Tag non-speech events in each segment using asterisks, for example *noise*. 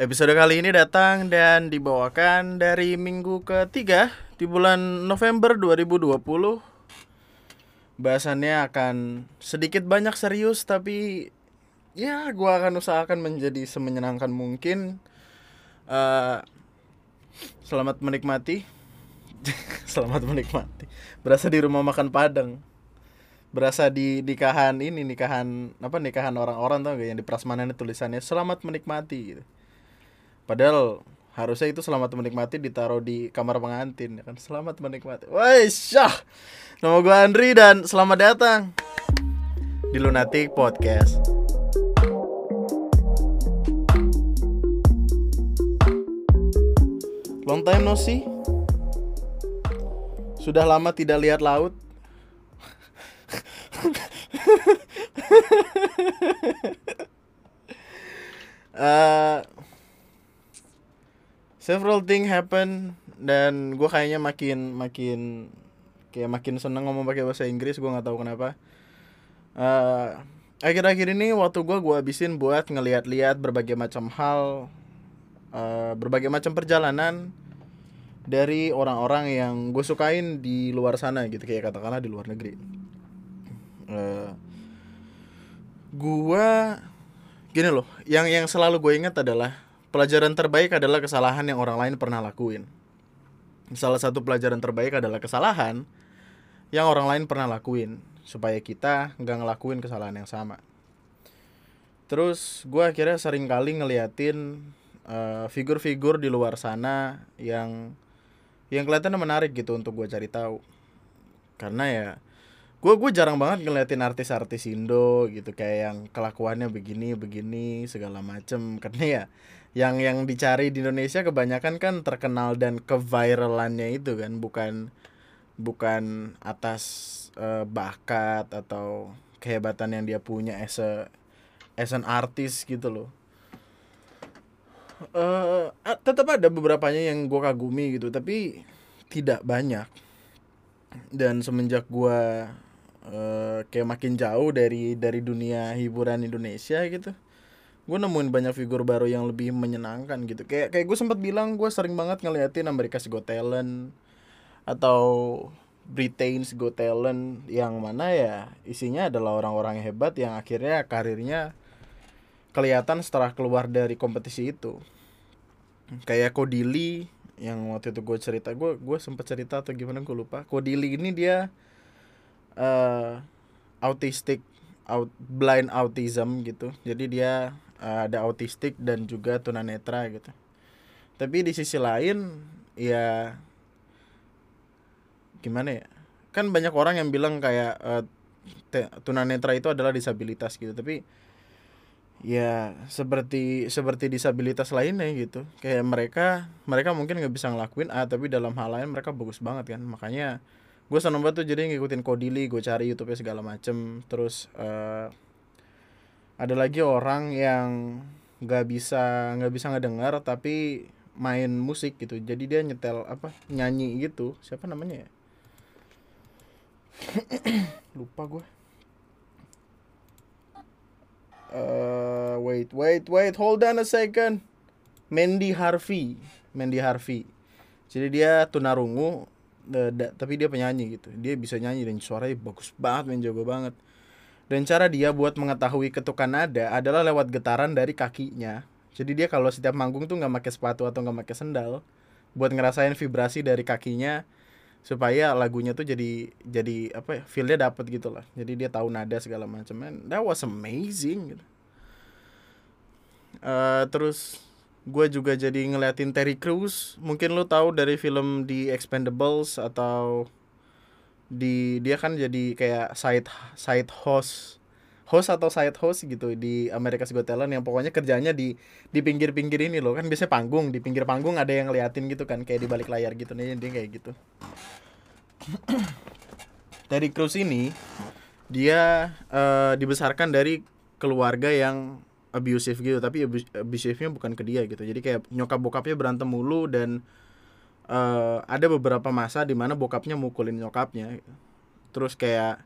Episode kali ini datang dan dibawakan dari minggu ketiga di bulan November 2020 Bahasannya akan sedikit banyak serius tapi ya gua akan usahakan menjadi semenyenangkan mungkin. Uh, Selamat menikmati. *laughs* Selamat menikmati. Berasa di rumah makan Padang. Berasa di nikahan ini nikahan apa nikahan orang-orang tuh yang di prasmanan tulisannya selamat menikmati gitu. Padahal harusnya itu selamat menikmati ditaruh di kamar pengantin ya kan selamat menikmati. Wah, syah. Nama gue Andri dan selamat datang di Lunatic Podcast. Long time no see. Sudah lama tidak lihat laut. uh, *laughs* several thing happen dan gue kayaknya makin makin kayak makin seneng ngomong pakai bahasa Inggris gue nggak tahu kenapa. Uh, akhir-akhir ini waktu gue gue habisin buat ngeliat-liat berbagai macam hal uh, berbagai macam perjalanan dari orang-orang yang gue sukain di luar sana gitu kayak katakanlah di luar negeri. Uh, gue gini loh yang yang selalu gue ingat adalah pelajaran terbaik adalah kesalahan yang orang lain pernah lakuin. Salah satu pelajaran terbaik adalah kesalahan yang orang lain pernah lakuin supaya kita nggak ngelakuin kesalahan yang sama. Terus gue akhirnya sering kali ngeliatin uh, figur-figur di luar sana yang yang kelihatannya menarik gitu untuk gue cari tahu. Karena ya gue gue jarang banget ngeliatin artis-artis Indo gitu kayak yang kelakuannya begini begini segala macem *laughs* karena ya yang yang dicari di Indonesia kebanyakan kan terkenal dan keviralannya itu kan bukan bukan atas uh, bakat atau kehebatan yang dia punya as a as an artist gitu loh. Uh, tetap ada beberapanya yang gue kagumi gitu tapi tidak banyak. Dan semenjak gue uh, kayak makin jauh dari dari dunia hiburan Indonesia gitu gue nemuin banyak figur baru yang lebih menyenangkan gitu. Kayak kayak gue sempat bilang gue sering banget ngeliatin Amerika's Got Talent atau Britain's Got Talent yang mana ya isinya adalah orang-orang hebat yang akhirnya karirnya kelihatan setelah keluar dari kompetisi itu. Kayak Kodili yang waktu itu gue cerita gue gue sempat cerita atau gimana gue lupa. Kodili ini dia uh, autistic out, blind autism gitu. Jadi dia ada autistik dan juga tunanetra gitu. Tapi di sisi lain ya gimana ya? Kan banyak orang yang bilang kayak uh, tunanetra itu adalah disabilitas gitu. Tapi ya seperti seperti disabilitas lainnya gitu. Kayak mereka mereka mungkin nggak bisa ngelakuin A tapi dalam hal lain mereka bagus banget kan. Makanya gue seneng banget tuh jadi ngikutin Kodili gue cari YouTube segala macem. Terus uh, ada lagi orang yang nggak bisa nggak bisa ngedengar tapi main musik gitu. Jadi dia nyetel apa nyanyi gitu. Siapa namanya ya? *coughs* Lupa gue uh, wait wait wait. Hold on a second. Mandy Harvey. Mandy Harvey. Jadi dia tunarungu tapi dia penyanyi gitu. Dia bisa nyanyi dan suaranya bagus banget main jago banget dan cara dia buat mengetahui ketukan nada adalah lewat getaran dari kakinya. Jadi dia kalau setiap manggung tuh nggak pakai sepatu atau nggak pakai sendal, buat ngerasain vibrasi dari kakinya supaya lagunya tuh jadi jadi apa ya feelnya dapet gitu lah. Jadi dia tahu nada segala macam. Man, that was amazing. Gitu. Uh, terus gue juga jadi ngeliatin Terry Crews. Mungkin lo tahu dari film The Expendables atau di dia kan jadi kayak side side host host atau side host gitu di Amerika Got Talent yang pokoknya kerjanya di di pinggir-pinggir ini loh. Kan biasanya panggung di pinggir panggung ada yang ngeliatin gitu kan kayak di balik layar gitu. Nih dia kayak gitu. *coughs* Dari Cruz ini dia uh, dibesarkan dari keluarga yang abusive gitu. Tapi abusifnya bukan ke dia gitu. Jadi kayak nyokap bokapnya berantem mulu dan uh, ada beberapa masa di mana bokapnya mukulin nyokapnya. Terus kayak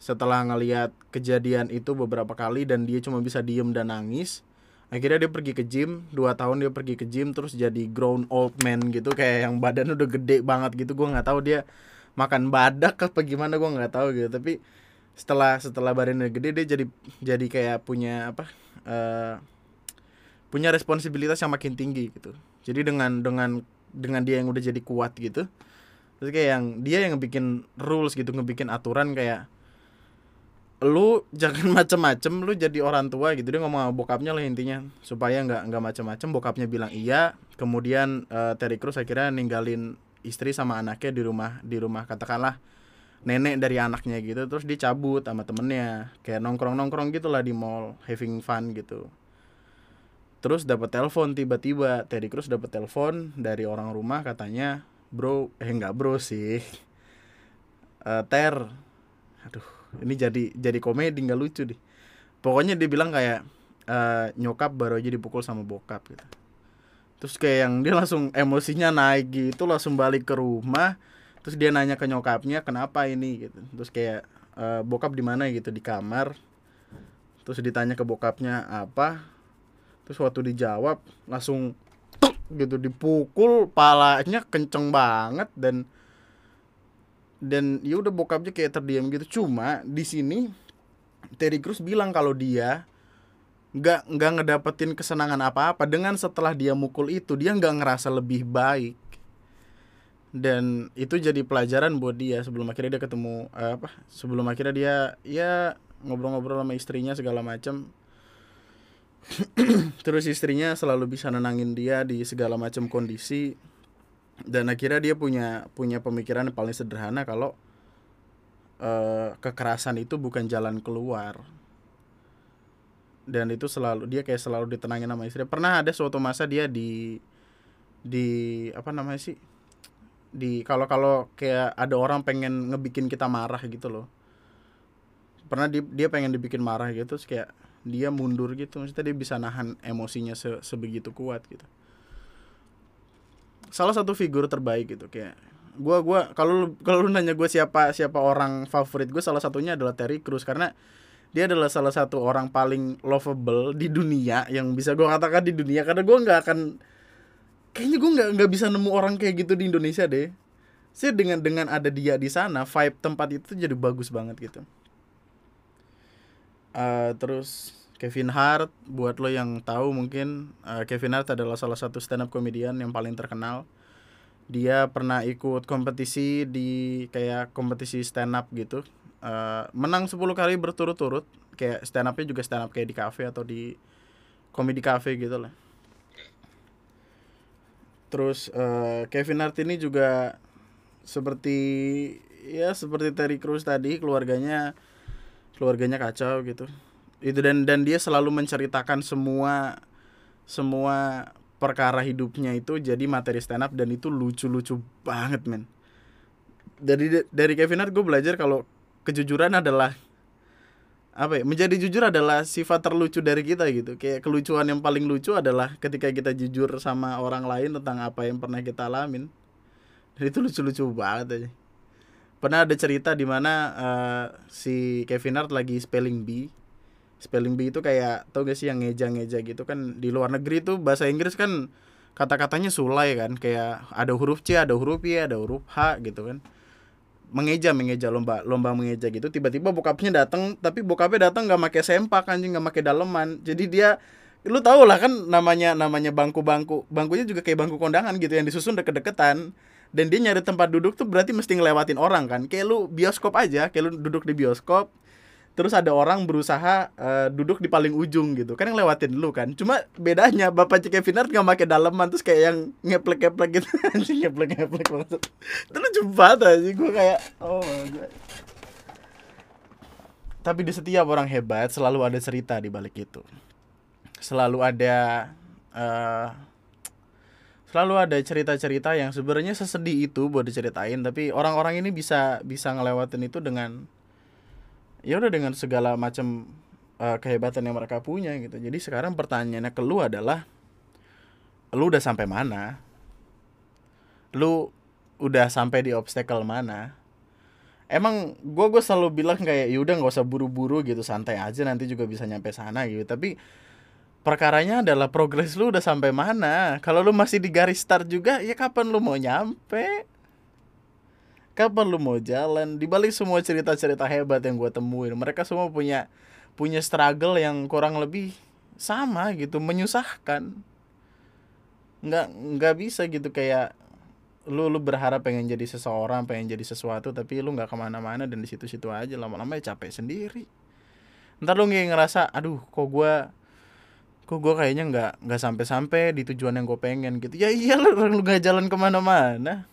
setelah ngelihat kejadian itu beberapa kali dan dia cuma bisa diem dan nangis akhirnya dia pergi ke gym dua tahun dia pergi ke gym terus jadi grown old man gitu kayak yang badan udah gede banget gitu. Gue nggak tahu dia makan badak apa gimana gue nggak tahu gitu. Tapi setelah setelah badannya gede dia jadi jadi kayak punya apa uh, punya responsibilitas yang makin tinggi gitu. Jadi dengan dengan dengan dia yang udah jadi kuat gitu. Terus kayak yang dia yang bikin rules gitu ngebikin aturan kayak lu jangan *laughs* macem-macem lu jadi orang tua gitu. Dia ngomong sama bokapnya lah intinya supaya nggak nggak macem-macem. Bokapnya bilang iya kemudian uh, Terry Crews akhirnya ninggalin istri sama anaknya di rumah di rumah katakanlah nenek dari anaknya gitu. Terus dia cabut sama temennya kayak nongkrong nongkrong gitulah di mall having fun gitu terus dapat telepon tiba-tiba. Terry Crews dapat telepon dari orang rumah katanya bro. Eh nggak bro sih. Uh, Ter. Aduh ini jadi jadi komedi nggak lucu deh. Pokoknya dia bilang kayak uh, nyokap baru aja dipukul sama bokap gitu. Terus kayak yang dia langsung emosinya naik gitu langsung balik ke rumah. Terus dia nanya ke nyokapnya kenapa ini? Gitu. Terus kayak uh, bokap di mana? Gitu di kamar. Terus ditanya ke bokapnya apa terus waktu dijawab langsung tuk gitu dipukul palanya kenceng banget dan dan ya udah bokapnya kayak terdiam gitu. Cuma di sini Terry Crews bilang kalau dia nggak nggak ngedapetin kesenangan apa-apa dengan setelah dia mukul itu dia nggak ngerasa lebih baik. Dan itu jadi pelajaran buat dia sebelum akhirnya dia ketemu eh, apa sebelum akhirnya dia ya ngobrol-ngobrol sama istrinya segala macam *clears throat* terus istrinya selalu bisa nenangin dia di segala macam kondisi. Dan akhirnya dia punya punya pemikiran yang paling sederhana kalau uh, kekerasan itu bukan jalan keluar. Dan itu selalu dia kayak selalu ditenangin sama istri. Pernah ada suatu masa dia di di apa namanya sih? Di kalau kalau kayak ada orang pengen ngebikin kita marah gitu loh. Pernah dia, dia pengen dibikin marah gitu terus kayak dia mundur gitu maksudnya dia bisa nahan emosinya se, sebegitu kuat gitu. Salah satu figur terbaik gitu kayak gua gua kalau kalau lu nanya gue siapa siapa orang favorit gue salah satunya adalah Terry Crews karena dia adalah salah satu orang paling lovable di dunia yang bisa gue katakan di dunia karena gue nggak akan kayaknya gue nggak nggak bisa nemu orang kayak gitu di Indonesia deh. Sih dengan dengan ada dia di sana vibe tempat itu jadi bagus banget gitu uh, terus Kevin Hart buat lo yang tahu mungkin uh, Kevin Hart adalah salah satu stand up comedian yang paling terkenal. Dia pernah ikut kompetisi di kayak kompetisi stand up gitu. Uh, menang 10 kali berturut-turut kayak stand upnya juga stand up kayak di cafe atau di komedi cafe gitu lah. Terus uh, Kevin Hart ini juga seperti ya seperti Terry Crews tadi keluarganya keluarganya kacau gitu. Itu dan dan dia selalu menceritakan semua semua perkara hidupnya itu jadi materi stand up dan itu lucu-lucu banget men. Dari dari Kevin Hart gue belajar kalau kejujuran adalah apa ya menjadi jujur adalah sifat terlucu dari kita gitu. Kayak kelucuan yang paling lucu adalah ketika kita jujur sama orang lain tentang apa yang pernah kita alamin. Dan itu lucu-lucu banget aja pernah ada cerita di mana uh, si Kevin Hart lagi spelling bee. Spelling bee itu kayak tau gak sih yang ngeja-ngeja gitu kan di luar negeri tuh bahasa Inggris kan kata-katanya sulai kan kayak ada huruf C ada huruf Y ada huruf H gitu kan. Mengeja mengeja lomba lomba mengeja gitu. Tiba-tiba bokapnya datang tapi bokapnya datang nggak pakai sempak anjing nggak pakai daleman. Jadi dia lu tau lah kan namanya namanya bangku-bangku. Bangkunya juga kayak bangku kondangan gitu yang disusun deket-deketan dan dia nyari tempat duduk tuh berarti mesti ngelewatin orang kan. Kayak lu bioskop aja kayak lu duduk di bioskop terus ada orang berusaha uh, duduk di paling ujung gitu. Kan yang lewatin lu kan. Cuma bedanya bapak Cik Kevin Hart nggak pakai daleman terus kayak yang ngeplek ngeplek gitu. *laughs* Anjing ngeplek ngeplek banget itu lucu banget aja gue kayak oh my tapi di setiap orang hebat selalu ada cerita di balik itu. Selalu ada uh, selalu ada cerita-cerita yang sebenarnya sesedih itu buat diceritain tapi orang-orang ini bisa bisa ngelewatin itu dengan ya udah dengan segala macam uh, kehebatan yang mereka punya gitu. Jadi sekarang pertanyaannya ke lu adalah lu udah sampai mana? Lu udah sampai di obstacle mana? Emang gue gue selalu bilang kayak yaudah nggak usah buru-buru gitu santai aja nanti juga bisa nyampe sana gitu. Tapi perkaranya adalah progres lu udah sampai mana? Kalau lu masih di garis start juga ya kapan lu mau nyampe? Kapan lu mau jalan? Di balik semua cerita-cerita hebat yang gue temuin mereka semua punya punya struggle yang kurang lebih sama gitu menyusahkan. Nggak nggak bisa gitu kayak lu lu berharap pengen jadi seseorang pengen jadi sesuatu tapi lu nggak ke mana-mana dan di situ-situ aja. Lama-lama ya capek sendiri. Ntar lu ngerasa aduh kok gue kok gue kayaknya nggak nggak sampai-sampai di tujuan yang gue pengen gitu. Ya iya lu lu nggak jalan ke mana-mana.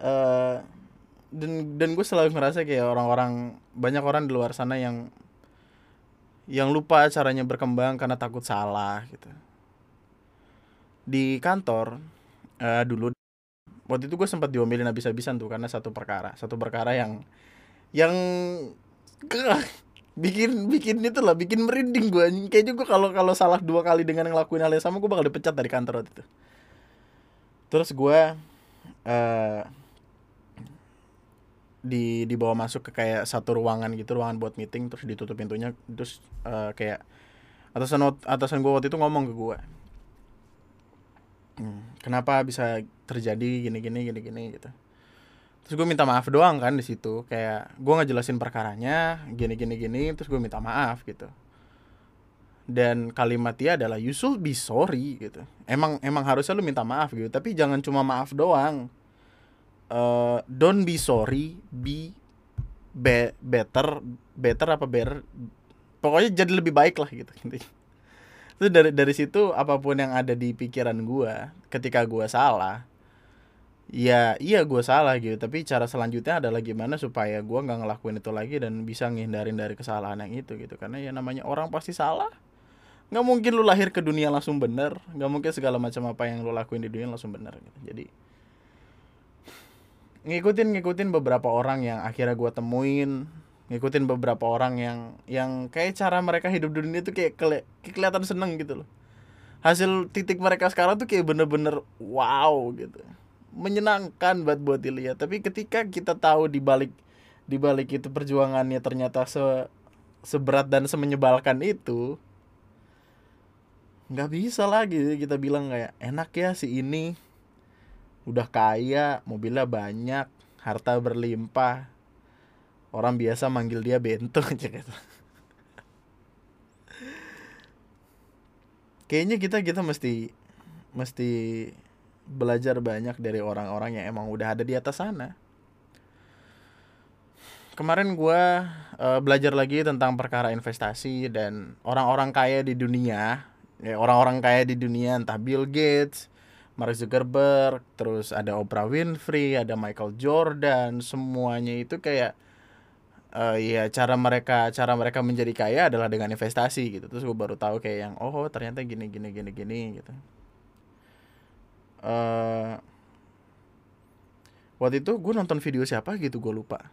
Uh, dan dan gue selalu ngerasa kayak orang-orang banyak orang di luar sana yang yang lupa caranya berkembang karena takut salah gitu. Di kantor uh, dulu waktu itu gue sempat diomelin habis-habisan tuh karena satu perkara satu perkara yang yang *laughs* bikin bikin itu lah bikin merinding gue kayaknya gue kalau kalau salah dua kali dengan ngelakuin hal yang sama gue bakal dipecat dari kantor waktu itu. Terus gue uh, di dibawa masuk ke kayak satu ruangan gitu ruangan buat meeting terus ditutup pintunya terus uh, kayak atasan atasan gue waktu itu ngomong ke gue hmm, kenapa bisa terjadi gini gini gini gini gitu terus gue minta maaf doang kan di situ. Kayak gue ngejelasin perkaranya gini gini gini terus gue minta maaf gitu. Dan kalimat dia adalah you should be sorry gitu. Emang emang harusnya lu minta maaf gitu. Tapi jangan cuma maaf doang. Uh, don't be sorry be, be better better apa better? Pokoknya jadi lebih baik lah gitu itu dari dari situ apa pun yang ada di pikiran gue ketika gue salah ya iya gue salah gitu. Tapi cara selanjutnya adalah gimana supaya gue nggak ngelakuin itu lagi dan bisa ngindarin dari kesalahan yang itu gitu. Karena ya namanya orang pasti salah. Nggak mungkin lu lahir ke dunia langsung bener. Nggak mungkin segala macam apa yang lu lakuin di dunia langsung bener gitu. jadi ngikutin ngikutin beberapa orang yang akhirnya gue temuin. Ngikutin beberapa orang yang yang kayak cara mereka hidup di dunia tuh kayak, keli kelihatan seneng gitu loh. Hasil titik mereka sekarang tuh kayak bener-bener wow gitu menyenangkan buat buat dilihat. Tapi ketika kita tahu di balik di balik itu perjuangannya ternyata se seberat dan semenyebalkan itu nggak bisa lagi kita bilang kayak enak ya si ini. Udah kaya mobilnya banyak harta berlimpah. Orang biasa manggil dia bento. *laughs* Gitu. Kayaknya kita kita mesti mesti belajar banyak dari orang-orang yang emang udah ada di atas sana. Kemarin gue uh, belajar lagi tentang perkara investasi dan orang-orang kaya di dunia, ya orang-orang kaya di dunia entah Bill Gates, Mark Zuckerberg, terus ada Oprah Winfrey, ada Michael Jordan, semuanya itu kayak uh, ya cara mereka cara mereka menjadi kaya adalah dengan investasi gitu. Terus gue baru tahu kayak yang oh ternyata gini gini gini gini gitu uh, waktu itu gue nonton video siapa gitu gue lupa.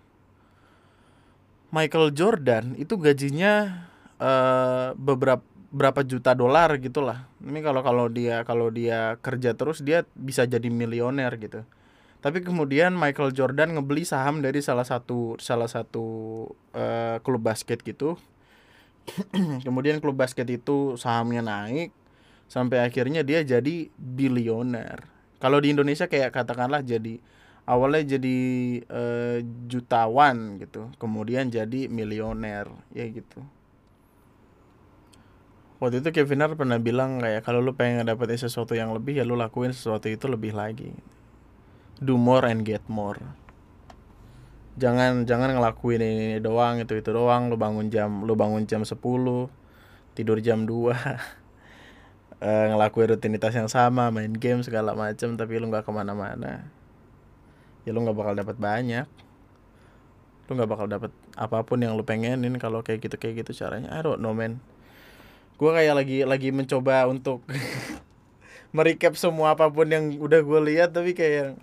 Michael Jordan itu gajinya uh, beberapa berapa juta dolar gitulah. Ini kalau kalau dia kalau dia kerja terus dia bisa jadi milioner gitu. Tapi kemudian Michael Jordan ngebeli saham dari salah satu salah satu uh, klub basket gitu. *clears throat* Kemudian klub basket itu sahamnya naik sampai akhirnya dia jadi bilioner kalau di Indonesia kayak katakanlah jadi awalnya jadi uh, jutawan gitu kemudian jadi milioner ya gitu. Waktu itu Kevin Hart pernah bilang kayak kalau lu pengen dapetin sesuatu yang lebih ya lu lakuin sesuatu itu lebih lagi. Do more and get more. Jangan jangan ngelakuin ini, ini doang itu itu doang. Lu bangun jam lu bangun jam 10 tidur jam 2 *laughs* uh, ngelakuin rutinitas yang sama main game segala macam tapi lu nggak ke mana-mana. Ya lu nggak bakal dapat banyak. Lu nggak bakal dapat apa pun yang lu pengenin kalau kayak gitu kayak gitu caranya. I don't know man. Gue kayak lagi lagi mencoba untuk *laughs* merecap semua apa pun yang udah gue lihat tapi kayak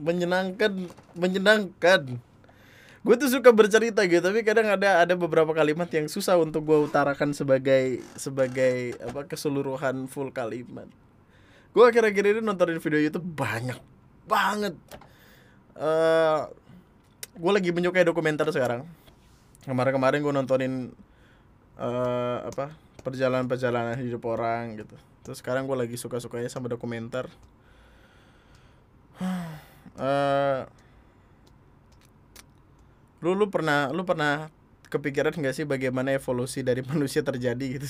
menyenangkan menyenangkan gue tuh suka bercerita gitu tapi kadang ada ada beberapa kalimat yang susah untuk gue utarakan sebagai sebagai apa keseluruhan full kalimat. Gue akhir-akhir ini nontonin video YouTube banyak banget. Uh, eh, gue lagi menyukai dokumenter sekarang. Kemarin-kemarin gue nontonin uh, apa perjalanan-perjalanan hidup orang gitu. Terus sekarang gue lagi suka-sukanya sama dokumenter. Uh, *sighs* lu lu pernah lu pernah kepikiran gak sih bagaimana evolusi dari *laughs* manusia terjadi gitu?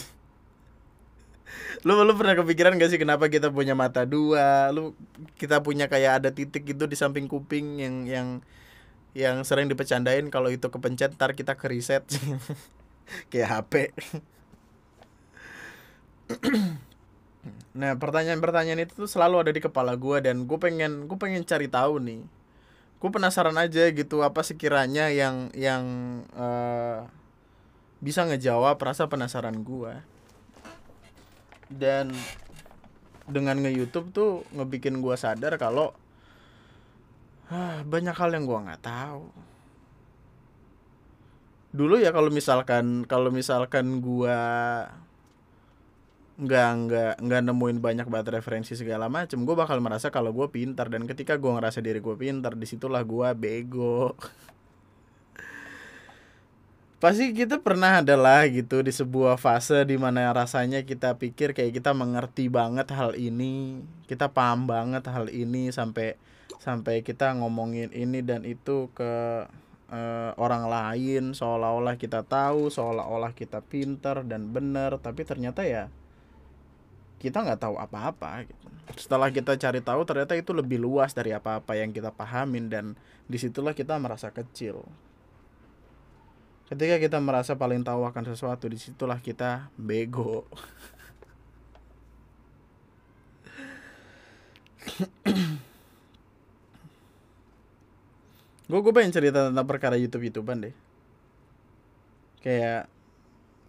Lu lu pernah kepikiran gak sih kenapa kita punya mata dua? Lu kita punya kayak ada titik gitu di samping kuping yang yang yang sering dipecandain. Kalau itu kepencet ntar kita ke reset *laughs* kayak HP *clears throat* nah pertanyaan-pertanyaan itu tuh selalu ada di kepala gue dan gue pengen gue pengen cari tahu nih gue penasaran aja gitu apa sekiranya yang yang uh, bisa ngejawab rasa penasaran gue dan dengan nge YouTube tuh ngebikin gue sadar kalau ah, banyak hal yang gue nggak tahu. Dulu ya kalau misalkan kalau misalkan gue nggak nggak nggak nemuin banyak banget referensi segala macem. Gue bakal merasa kalau gue pintar. Dan ketika gue ngerasa diri gue pintar di situlah gue bego. *laughs* Pasti kita pernah ada lah gitu di sebuah fase di mana rasanya kita pikir kayak kita mengerti banget hal ini kita paham banget hal ini sampai sampai kita ngomongin ini dan itu ke uh, orang lain. Seolah-olah kita tahu seolah-olah kita pintar dan benar. Tapi ternyata ya kita nggak tahu apa-apa gitu. Setelah kita cari tahu ternyata itu lebih luas dari apa-apa yang kita pahamin dan di situlah kita merasa kecil. Ketika kita merasa paling tahu akan sesuatu, di situlah kita bego. gue gue pengen cerita tentang perkara YouTube YouTubean deh. Kayak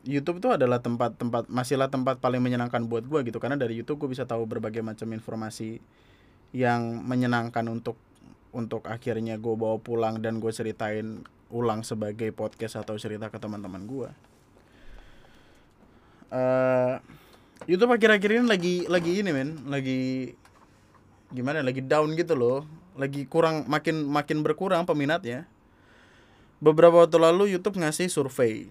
YouTube itu adalah tempat-tempat masihlah tempat paling menyenangkan buat gue gitu. Karena dari YouTube gue bisa tahu berbagai macam informasi yang menyenangkan untuk untuk akhirnya gue bawa pulang dan gue ceritain ulang sebagai podcast atau cerita ke teman-teman gue. Uh, YouTube akhir-akhir ini lagi lagi ini men. Lagi gimana lagi down gitu loh. Lagi kurang makin makin berkurang peminatnya. Beberapa waktu lalu YouTube ngasih survei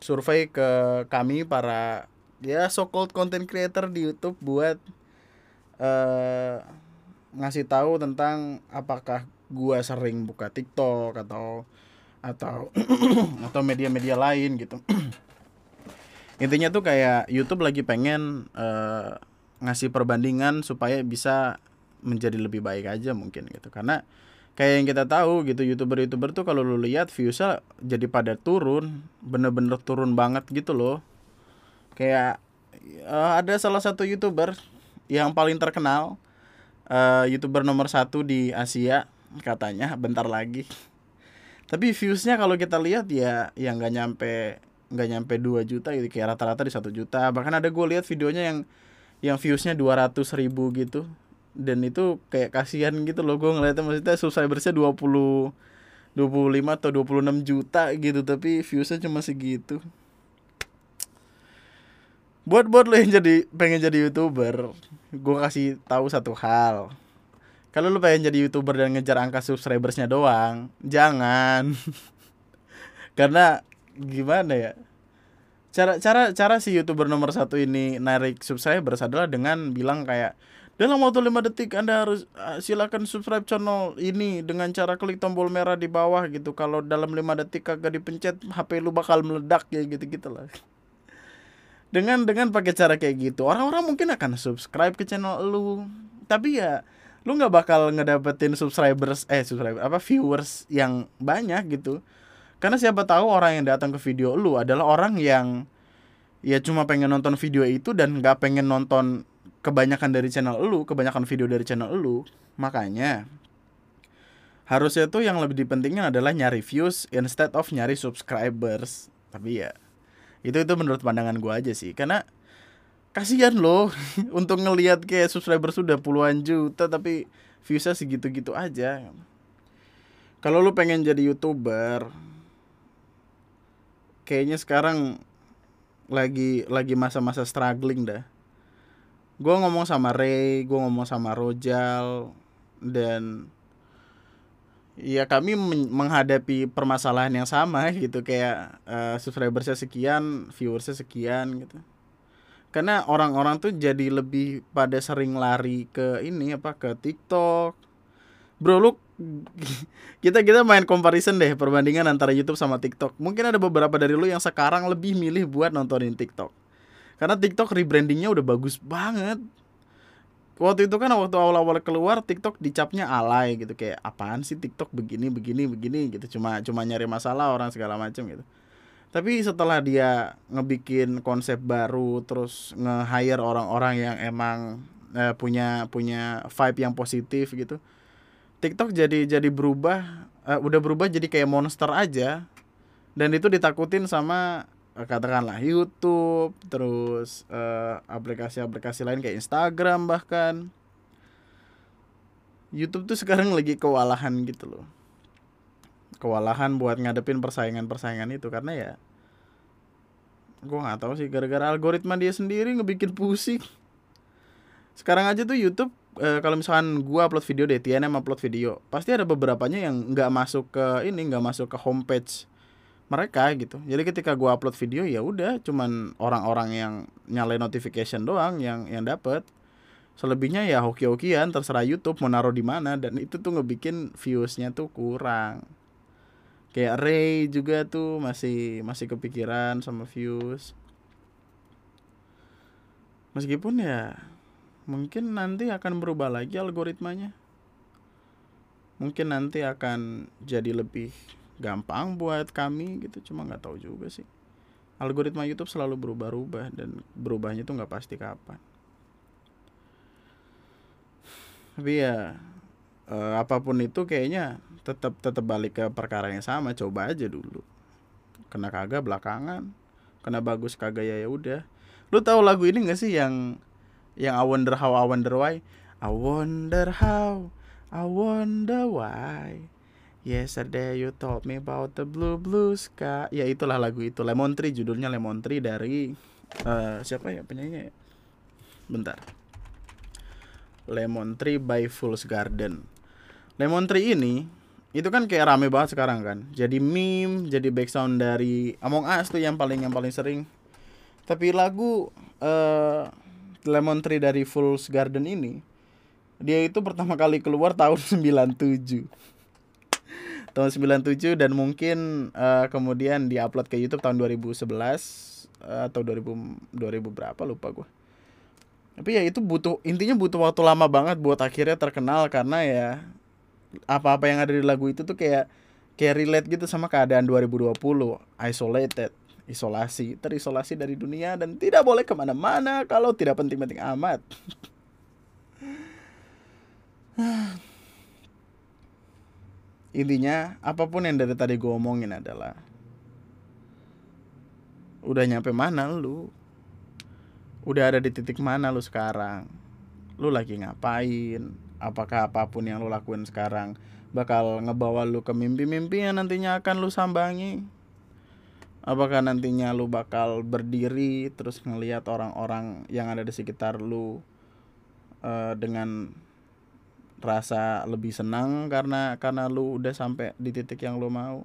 survei ke kami para ya so called content creator di YouTube buat uh, ngasih tahu tentang apakah gua sering buka TikTok atau atau *clears throat* atau media-media lain gitu. *clears throat* Intinya tuh kayak YouTube lagi pengen uh, ngasih perbandingan supaya bisa menjadi lebih baik aja mungkin gitu. Karena kayak yang kita tahu gitu youtuber-youtuber tuh kalau lu lihat viewsnya jadi pada turun bener-bener turun banget gitu loh. Kayak uh, ada salah satu youtuber yang paling terkenal uh, youtuber nomor satu di Asia katanya bentar lagi. Tapi viewsnya kalau kita lihat ya yang nggak nyampe nggak nyampe 2 juta gitu kayak rata-rata di satu juta. Bahkan ada gue lihat videonya yang yang viewsnya 200 ribu gitu dan itu kayak kasihan gitu loh gue ngeliatnya. Maksudnya subscribersnya 20 25 atau 26 juta gitu tapi viewsnya cuma segitu. Buat buat lo yang jadi pengen jadi youtuber gue kasih tahu satu hal. Kalau lo pengen jadi youtuber dan ngejar angka subscribersnya doang jangan. *laughs* Karena gimana ya? Cara cara cara si youtuber nomor satu ini narik subscribers adalah dengan bilang kayak dalam waktu 5 detik Anda harus uh, silakan subscribe channel ini dengan cara klik tombol merah di bawah gitu. Kalau dalam 5 detik kagak dipencet HP lu bakal meledak ya gitu-gitu lah. *laughs* Dengan dengan pakai cara kayak gitu, orang-orang mungkin akan subscribe ke channel lu. Tapi ya lu nggak bakal ngedapetin subscribers eh subscriber apa viewers yang banyak gitu. Karena siapa tahu orang yang datang ke video lu adalah orang yang ya cuma pengen nonton video itu dan nggak pengen nonton kebanyakan dari channel lu, kebanyakan video dari channel lu, makanya harusnya tuh yang lebih dipentingin adalah nyari views instead of nyari subscribers. Tapi ya itu itu menurut pandangan gua aja sih, karena kasihan loh *laughs* untuk ngelihat kayak subscriber sudah puluhan juta tapi viewsnya segitu-gitu aja. Kalau lu pengen jadi youtuber, kayaknya sekarang lagi lagi masa-masa struggling dah gue ngomong sama Ray gue ngomong sama Rojal dan ya kami menghadapi permasalahan yang sama *laughs* gitu kayak uh, subscribersnya sekian viewersnya sekian gitu. Karena orang-orang tuh jadi lebih pada sering lari ke ini apa ke TikTok. Bro lu *laughs* kita kita main comparison deh perbandingan antara YouTube sama TikTok. Mungkin ada beberapa dari lu yang sekarang lebih milih buat nontonin TikTok karena TikTok rebrandingnya udah bagus banget. Waktu itu kan waktu awal-awal keluar TikTok dicapnya alay gitu. Kayak apaan sih TikTok begini begini begini gitu. Cuma cuma nyari masalah orang segala macam gitu. Tapi setelah dia ngebikin konsep baru terus nge-hire orang-orang yang emang eh, punya punya vibe yang positif gitu TikTok jadi jadi berubah eh, udah berubah jadi kayak monster aja. Dan itu ditakutin sama katakanlah YouTube, terus eh, aplikasi-aplikasi lain kayak Instagram bahkan. YouTube tuh sekarang lagi kewalahan gitu loh. Kewalahan buat ngadepin persaingan-persaingan itu karena ya gue nggak tahu sih gara-gara algoritma dia sendiri ngebikin pusing. Sekarang aja tuh YouTube e, kalau misalkan gue upload video deh, TNM upload video, pasti ada beberapanya yang nggak masuk ke ini, nggak masuk ke homepage mereka gitu. Jadi ketika gua upload video ya udah cuman orang-orang yang nyalain notification doang yang yang dapet. Selebihnya ya hoki-hokian terserah YouTube mau naruh di mana dan itu tuh ngebikin viewsnya tuh kurang. Kayak Ray juga tuh masih masih kepikiran sama views. Meskipun ya mungkin nanti akan berubah lagi algoritmanya. Mungkin nanti akan jadi lebih gampang buat kami gitu cuma nggak tahu juga sih. Algoritma YouTube selalu berubah-ubah dan berubahnya tuh nggak pasti kapan. Tapi ya eh, apa pun itu kayaknya tetap tetap balik ke perkara yang sama coba aja dulu. Kena kagak belakangan kena bagus kagak ya ya udah. Lu tahu lagu ini gak sih yang yang I wonder how I wonder why? I wonder how I wonder why Yesterday you told me about the blue blue sky. Ya itulah lagu itu Lemon Tree judulnya Lemon Tree dari uh, siapa ya penyanyinya? Ya? Bentar. Lemon Tree by Fool's Garden. Lemon Tree ini itu kan kayak rame banget sekarang kan. Jadi meme, jadi background dari Among Us tuh yang paling yang paling sering. Tapi lagu uh, Lemon Tree dari Fool's Garden ini dia itu pertama kali keluar tahun *laughs* 97 tahun 97 dan mungkin uh, kemudian diupload ke YouTube tahun 2011 uh, eh, atau 2000 2000 berapa lupa gue. Tapi ya itu butuh intinya butuh waktu lama banget buat akhirnya terkenal karena ya apa-apa yang ada di lagu itu tuh kayak kayak relate gitu sama keadaan 2020 isolated isolasi terisolasi dari dunia dan tidak boleh ke mana-mana kalau tidak penting-penting amat *sighs* intinya apa pun yang dari tadi gue omongin adalah udah nyampe mana lu? Udah ada di titik mana lu sekarang? Lu lagi ngapain? Apakah apa pun yang lu lakuin sekarang bakal ngebawa lu ke mimpi-mimpi yang nantinya akan lu sambangi? Apakah nantinya lu bakal berdiri terus ngelihat orang-orang yang ada di sekitar lu uh, dengan rasa lebih senang karena karena lu udah sampai di titik yang lu mau.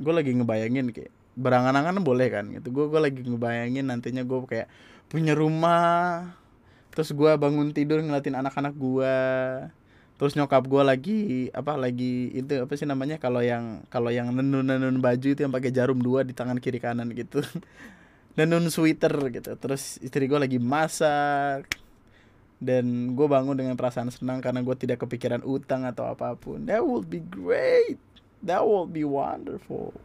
Gue lagi ngebayangin kayak berangan-angan boleh kan gitu. Gue gue lagi ngebayangin nantinya gue kayak punya rumah terus gue bangun tidur ngeliatin anak-anak gue terus nyokap gue lagi apa lagi itu apa sih namanya kalau yang kalau yang nenun nenun baju itu yang pakai jarum dua di tangan kiri kanan gitu *laughs* nenun sweater gitu. Terus istri gue lagi masak. Dan gue bangun dengan perasaan senang karena gue tidak kepikiran utang atau apa pun. That would be great. That would be wonderful.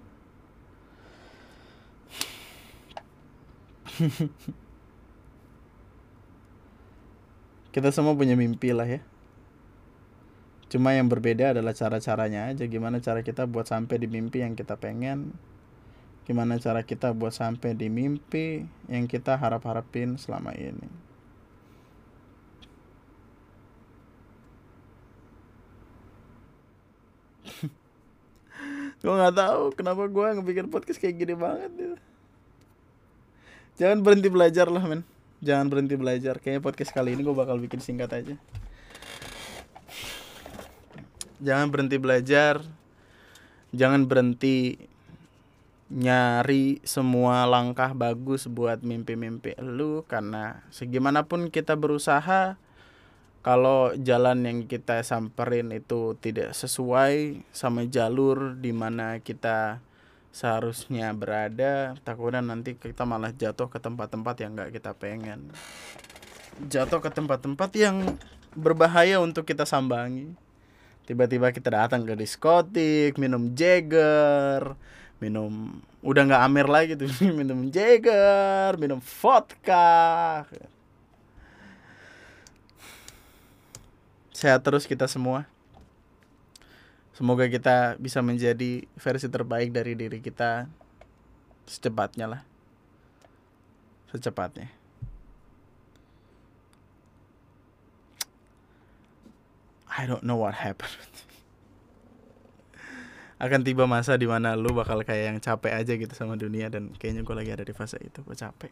*laughs* Kita semua punya mimpi lah ya. Cuma yang berbeda adalah cara-caranya aja. Gimana cara kita buat sampai di mimpi yang kita pengen gimana cara kita buat sampai di mimpi yang kita harap-harapin selama ini. *laughs* gue nggak tahu kenapa gue ngebikin podcast kayak gini banget ya. Jangan berhenti belajar lah men Jangan berhenti belajar Kayaknya podcast kali ini gue bakal bikin singkat aja jangan berhenti belajar jangan berhenti nyari semua langkah bagus buat mimpi-mimpi lu karena segimanapun kita berusaha kalau jalan yang kita samperin itu tidak sesuai sama jalur di mana kita seharusnya berada takutnya nanti kita malah jatuh ke tempat-tempat yang nggak kita pengen. Jatuh ke tempat-tempat yang berbahaya untuk kita sambangi. Tiba-tiba kita datang ke diskotik minum Jagger minum udah nggak amer lagi tuh. *laughs* Minum Jagger minum vodka. Sehat terus kita semua. Semoga kita bisa menjadi versi terbaik dari diri kita secepatnya lah. Secepatnya. I don't know what happened *laughs* akan tiba masa di mana lu bakal kayak yang capek aja gitu sama dunia dan kayaknya gue lagi ada di fase itu gue capek.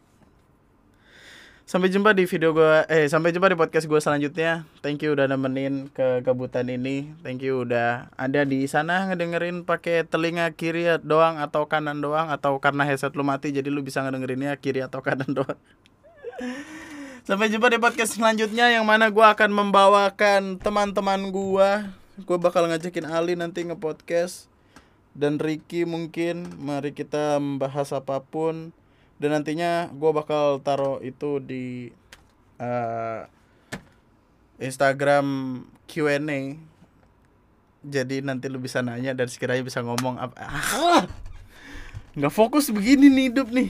Sampai jumpa di video gue Eh sampai jumpa di podcast gue selanjutnya. Thank you udah nemenin ke kebutan ini. Thank you udah ada di sana ngedengerin pakai telinga kiri doang atau kanan doang Atau karena headset lu mati jadi lu bisa ngedengerinnya kiri atau kanan *laughs* doang. Sampai jumpa di podcast selanjutnya Yang mana gue akan membawakan teman-teman gue Gue bakal ngajakin Ali nanti nge-podcast Dan Ricky mungkin Mari kita membahas apa pun. Dan nantinya gue bakal taruh itu di uh, Instagram Q&A jadi nanti lu bisa nanya dan sekiranya bisa ngomong apa. Ah, nggak fokus begini nih hidup nih.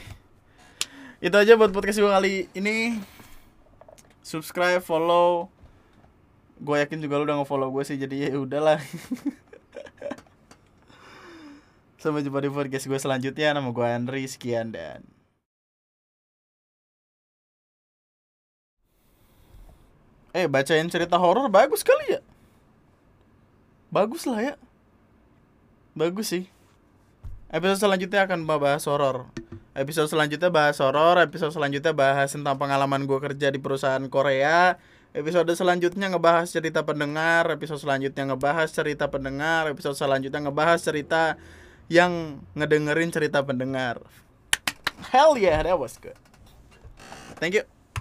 Itu aja buat podcast gue kali ini. Subscribe follow. Gue yakin juga lu udah nge-follow gue sih jadi ya udahlah *laughs* sampai jumpa di podcast gue selanjutnya. Nama gue Henry sekian dan eh bacain cerita horor. Bagus kali ya. Bagus lah ya. Bagus sih. Episode selanjutnya akan bahas horor. Episode selanjutnya bahas horor. Episode selanjutnya bahas tentang pengalaman gue kerja di perusahaan Korea. Episode selanjutnya ngebahas cerita pendengar. Episode selanjutnya ngebahas cerita pendengar. Episode selanjutnya ngebahas cerita yang ngedengerin cerita pendengar. Hell yeah that was good. Thank you